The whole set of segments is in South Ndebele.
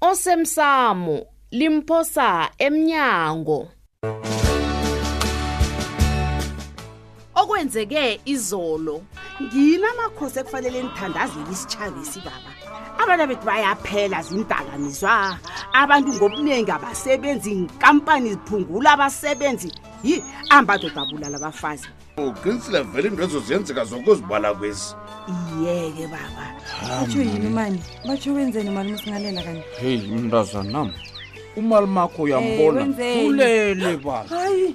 osemsamo limphosa emnyango okwenzeke izolo ngila amakhosi ekufanele nithandazele isitshaba esibaba abantu bethu bayaphela zindakamizwa abantu ngobuningi abasebenzi inkampani ziphungula abasebenzi yi ambadoda abulala abafazi uqinisile vele into ezo ziyenzeka zokuzibala kwezi iyeke baba utsho yini mani batsho wenzeni mali musingalela kanye heyi mntaza nam umali makho uyambona ulele baba hayi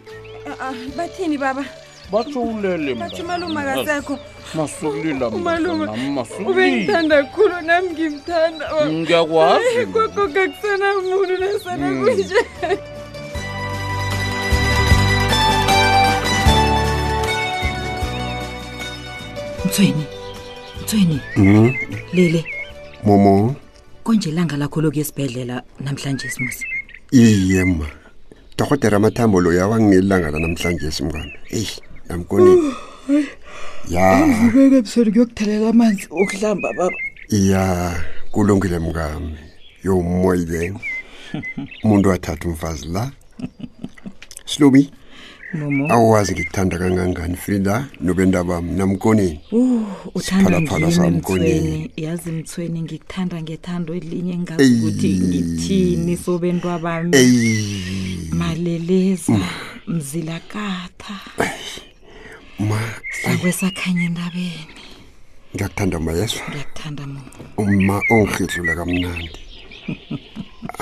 bathini baba batsho ulele batsho umalume akasekho masukulila masukulilabengithanda khulu nami ngimthanda ngiyakwazi gogoka kusana muntu nasana kunje mthweni mthweni mm. lele momo konje ilanga lakho lokuya esibhedlela namhlanje simusi iye ma dokotera amathambo loya wanginelilanga la namhlanje simngana eyi namkonini yavukeke msoni kuyokuthelela amanzi okuhlamba baba ya kulungile mngami yomoya ibe umuntu wathatha umfazi la slobi momo awazi ngikuthanda kangangani frida nobendabam namkoneni Uh, uthanda Siphalaphala ngimi samkoneni. mthweni yazi mthweni ngikuthanda ngethando elinye engazi Eyi. ukuthi ngithini sobentwa bami eyi maleleza mzilakatha ma sakwe sakhanya endabeni ngiyakuthanda ma yezwa ngiyakuthanda mo uma ongihidlula kamnandi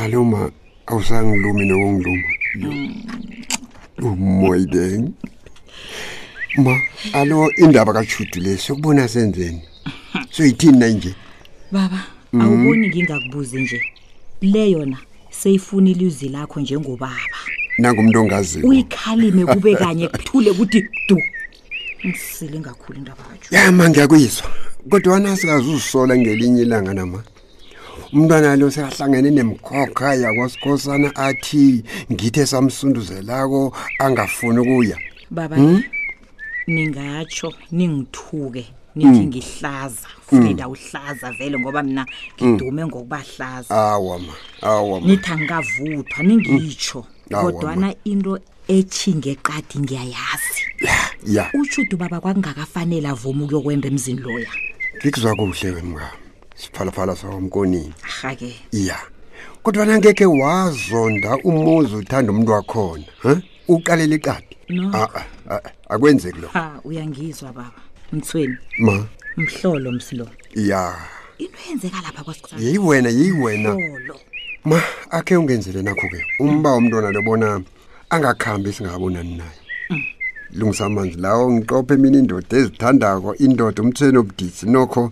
alo ma awusangilumi nokungiluma umoyideng ma alo indaba kachudu le sokubona senzeni soyithini na nje baba awuboni ngingakubuzi nje le yona seyifuna ilizwi lakho njengobaba nangumntu ongaziyo uyikhalime kube kanye kuthule kuthi du ngisile ngakhulu indaba katsho ya ma ngiyakuyizwa kodwa wani asikazi uzisola ngelinye ilanga nama umntwana lo sekahlangene nemkhokha yakwasikhosana athi ngithe samsunduzelako angafuni ukuya baba hmm? ningatsho ningithuke nithi ngihlaza frida uhlaza vele ngoba mina ngidume ngokubahlaza awa ma awa ma nithi angikavuthwa ningitsho Awa, ma. kodwana into ethinge qadi ngiyayazi ya utshudu baba kwakungakafanele avuma ukuyokwemba emzini loya ngikuzwa kuhle wena mngam siphalaphala sawamkonini arhake ya kodwana ngekhe wazonda umuzi uthanda umuntu wakhona huh? uqalele iqadi No. Ah, ah, ah, akwenzeki lo ha uyangizwa baba mthweni ma mhlolo msilo ya into eyenzeka lapha kwasikusasa yeyi wena yeyi wena mhlolo ma akhe ungenzele nakho-ke umba womntwana lobona angakhambi singabonani naye lungisa amanzi lawo ngiqophe mina indoda ezithandako indoda umthweni obudisi nokho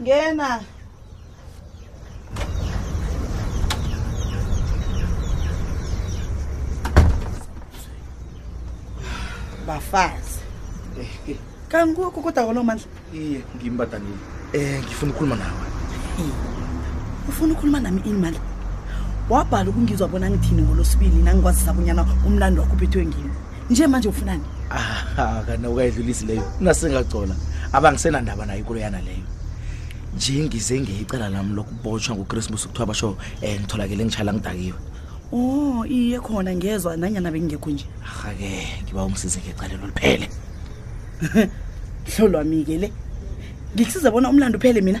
ngena bafazi kanti kukho kodwa kona umandla iye ngimbadanile um eh, ngifuna ukukhuluma nawe ufuna ukukhuluma nami ini mandla wabhala ukungizwa bona ngithini ngolosibili nangikwazisa bunyana umlando wakho uphethwe ngini nje manje ufunani ah kana ukayidlulisi leyo nasingagcola abangisenandaba nayo ikoloyana leyo nje ngize ngiyicela lami lokubotshwa ngochristmas kuthiwa basho um eh, ngitholakele ngishayela ngidakiwe o oh, iye khona ngezwa nanyana bengingekho nje hake ngiba umsize ngecalelo liphele hlolwami-ke le ngikusiza bona umlando uphele mina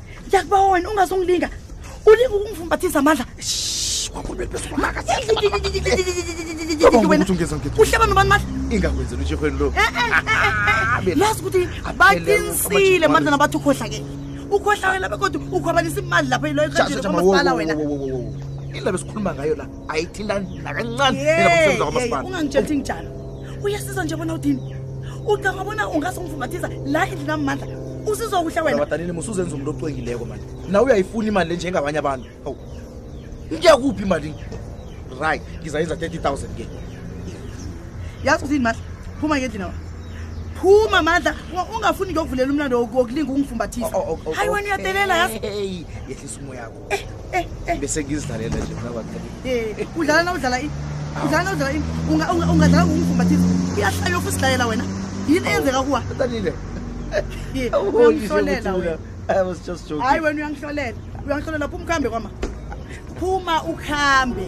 ngiyakubawona ungazongilinga ulinga ukungifumbathisa amandla uhleba nobani mandla ingakwenzela utshehweni lo lazi ukuthi baqinisile mandla nabathi ukhohla ke ukhohlawela bekodwa ukhwabanisa imali lapho yiloyo kanjelo kwamasipala wena indaba esikhuluma ngayo la ayithintani nakancane ninakomsebenzi wakamasipala ungangitshela ukuthi ngijani uyasiza nje bona udini ucanga bona ungasongifumbathiza la endlini amandla usizwa kuhle wena badanile musuzenza umuntu ocwengileko mani nawe uyayifuna imali le njengabanye abantu hawu ngiyakuphi imali right ngizayenza 30 000 ke yazi uthini mandla phuma ngendlini wa phuma mandla ungafuni ngiyokuvulela umlando wokulinga ungifumbathisa oh, oh, oh, hayi wena uyadelela yazi yehlisa umo yakho eh, eh, eh. bese ngizidlalela nje udlala na udlala ini udlala na udlala ini ungadlala ngomfumbathizi uyahlaya ofu sidlalela wena yini eyenzeka kuwa uyangihlolela wena hayi wena uyangihlolela uyangihlolela phuma ukuhambe kwama phuma ukuhambe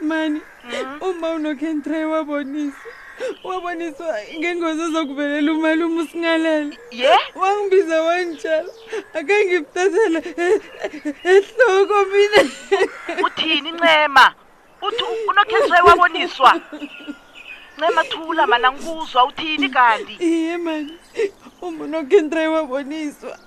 mani uma unokhentrayi waboniswa waboniswa ngengozi ezokuvelela umalume usingalala ye wangibiza wanjalo akangibutathela ehloko mina uthini ncema uthi unokhentrayi waboniswa ncema thula mana ngikuzwa uthini kanti iye mani uma unokhentrayi waboniswa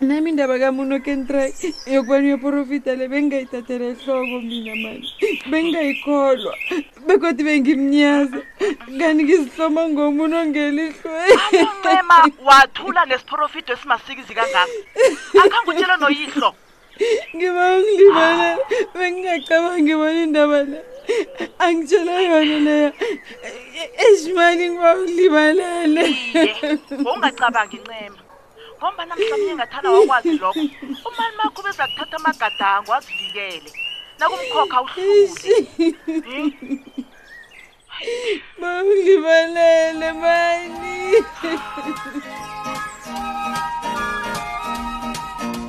nami indaba kamunokentry yokuba niyoporofita le bengingayithathela ehloko mina mani bengingayikholwa bekodwa bengimnyaza kanti ngizihloma ngomuntu ongelihlwencema wathula ngesiporofito esimasikizi kangako akhange utshelo noyihlo ngiba ngilibala bengingacabangi bona indaba le angitshela yona leyo eshimali ngiba ngilimalaele ungacabangi ncema ngombana mhlawumnye ngathana wakwazi lokho umani makho beza kuthatha amagadango azivikele nakumkhokha uhlule mangibalele mani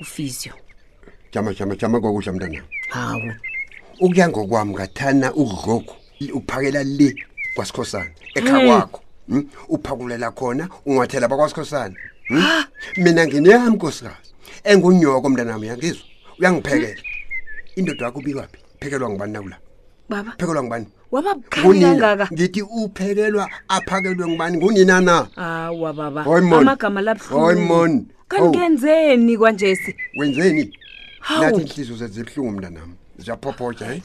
ufizyo jama jama jama kokudla mntana hawu ukuya ngokwami ngathana ukudloku uphakela le kwasikhosana ekha hmm. kwakho hmm? uphakulela khona ungathela bakwasikhosana hmm? ah! mina ngineyami nkosikazi engunyoko mntanami uyangizwa uyangiphekela indoda yakho ubikwaphi phekelwa ngubani nakula baba phekelwa ngubani waba bukhali Unina, kangaka ngithi uphekelwa aphakelwe ngubani ngunina na awa baba Hoy, mon. amagama Hoy, mon. labuhlungu kanti Hawu. ngenzeni kwanjesi wenzeni Hawu. nathi inhliziyo zezibuhlungu mntanami ziyaphophoja hayi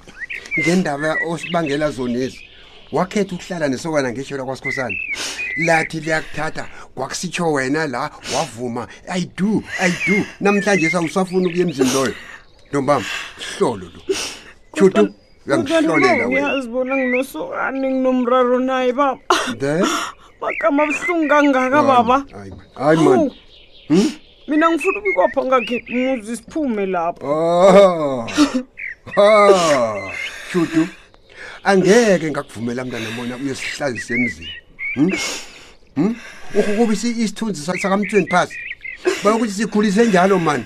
ngendaba osibangela zonezi wakhetha ukuhlala nesokana ngesho lakwasikhosana lathi liyakuthatha kwakusitsho wena la wavuma i do i do namhlanje sawusafuni ukuya emzini loyo ntombam sihlolo lo Tshuti, uyangihlolela uyazi bona nginosokane nginomraro naye baba then magama abuhlungu kangaka baba hayi man hmm? mina ngifuna ubikwapha ngakhe muzi siphume lapho oh. oh. shudu angeke ngakuvumela mntana mona uyesihlazisa emzini hmm? hmm? urhukubisa isithunzi sakamtweni phasi bayokuthi sikhulise njalo mani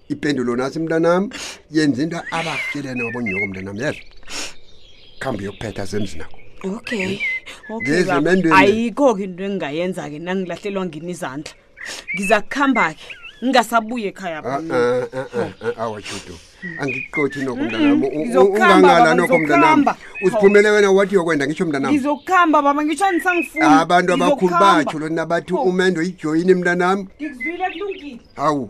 ipendulo nasi mntanami yenza into abakutshelene wabonyoko mntanami yezwa khambe uyokuphetha semzinakho okay ngezimendweni ayikho-ke into engingayenza-ke nangilahlelwa ngini izandla ngiza kuhamba-ke ngingasabuye ekhaya ah, ah, ah, awajudu angikuqothi nokho mntanami ungangala nokho mntanami usiphumele wena wathi yokwenda ngisho mntanami ngizokuhamba baba ngisho anisangifuni abantu abakhulu batsho lona bathi umendo yijoyini mntanami ngikuzwile kulungile hawu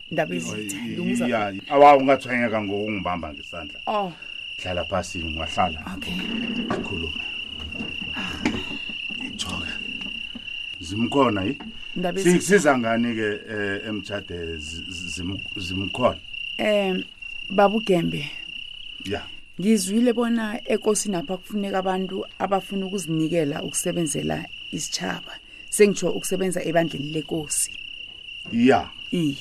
ndaba ezitha lungiza Ya, awa ungatshwenyeka ngokungibamba ngesandla oh hlala phasi ungahlala okay akhulume ijoka zimkhona yi ndaba Si- ezitha siza ngani ke eh, emtshade zi- zi- zim- zimkhona um babugembe ya ngizwile bona ekosini apha kufuneka abantu abafuna ukuzinikela ukusebenzela isitshaba sengitsho ukusebenza ebandleni lekosi ya iye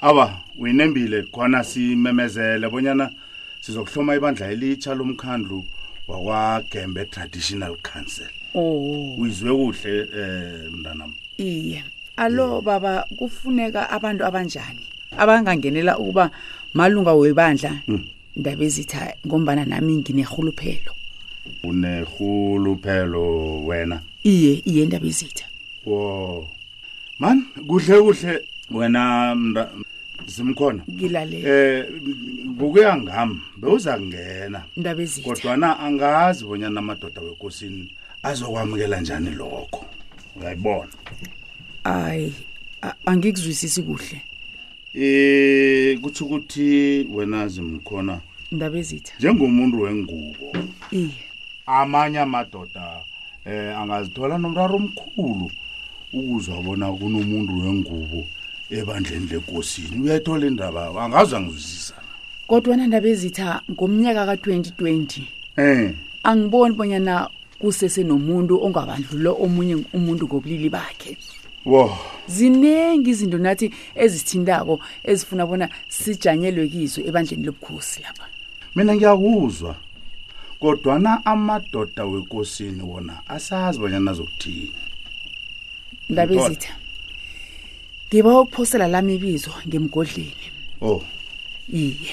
awa uyinembile khona simemezele bonyana sizokuhloma ibandla elitsha lomkhandlu wakwagembe traditional council oh uyizwe kuhle eh mntanam iye alo baba kufuneka abantu abanjani abangangenela ukuba malunga webandla hmm. ndaba ezitha ngombana nami nginehuluphelo unehuluphelo wena iye iye ndaba ezitha wo man kuhle kuhle wena zimkhona ngilalela eh ngokuya ngam bewuza kungena ndaba ezitha kodwana angazi bonyana amadoda wekosini azokwamukela njani lokho uyayibona hayi angikuzwisisi kuhle Eh kuthi ukuthi wena zimkhona ndaba ezitha njengomuntu wengubo iye amanye amadoda eh angazithola nomraro omkhulu ukuzwa bona kunomuntu wengubo ebandleni lekosini uyayithola indaba angaze angizwisisa kodwa nandaba ezitha ngomnyaka ka-2020 um angiboni bonyana kusese nomuntu ongabandlula omunye umuntu ngobulili bakhe wo ziningi izinto nathi ezisithintako ezifuna bona sijanyelwe kizo ebandleni lobukhosi lapha mina ngiyakuzwa kodwana amadoda wekosini wona asazi banyana azokuthini ndaba ezitha ngiba ukuphosela lami ibizo ngemgodleni o oh. iye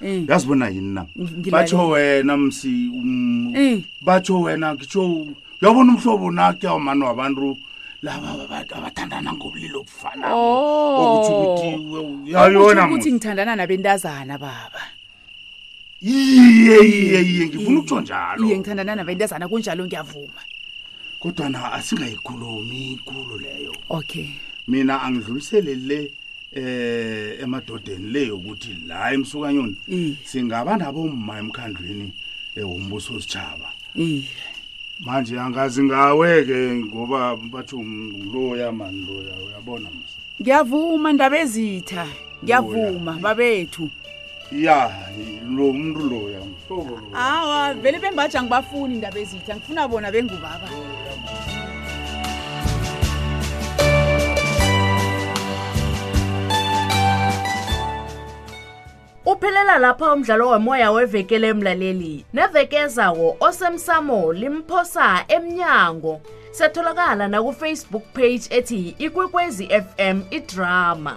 Eh. yazi bona yini na Ngilalele. batsho wena msi um, Eh. batsho wena ngitsho uyabona umhlobo nakya umani wabantu laba aba- abathandana ngobulilo obufanayo Oh. okutho ukuthi we- Okutjho uyayona ukuthi mos. ngithandana nabentazana baba iye iye iye ngifuna ukutsho njalo iye ngithandana nabentazana kunjalo ngiyavuma kodwa na asingayikhulumi inkulu leyo okay mina angidlulisele le eh emadodeni le yokuthi la emsukanyoni Mm. singaba nabomma emkhandlwini eh, wombuso wesitshaba iye manje angazi ngawe-ke ngoba bathi ngiloya mani loya uyabona msa ngiyavuma ndaba ezitha ngiyavuma babethu ya lo muntu loya mhlobo lo awa vele bembaja ngibafuni indaba ezithi angifuna bona bengubaba uphelela lapha umdlalo womoya wevekele emlaleli neveke ezawo osemsamo limphosa emnyango setholakala nakufacebook page ethi ikwekwezi fm idrama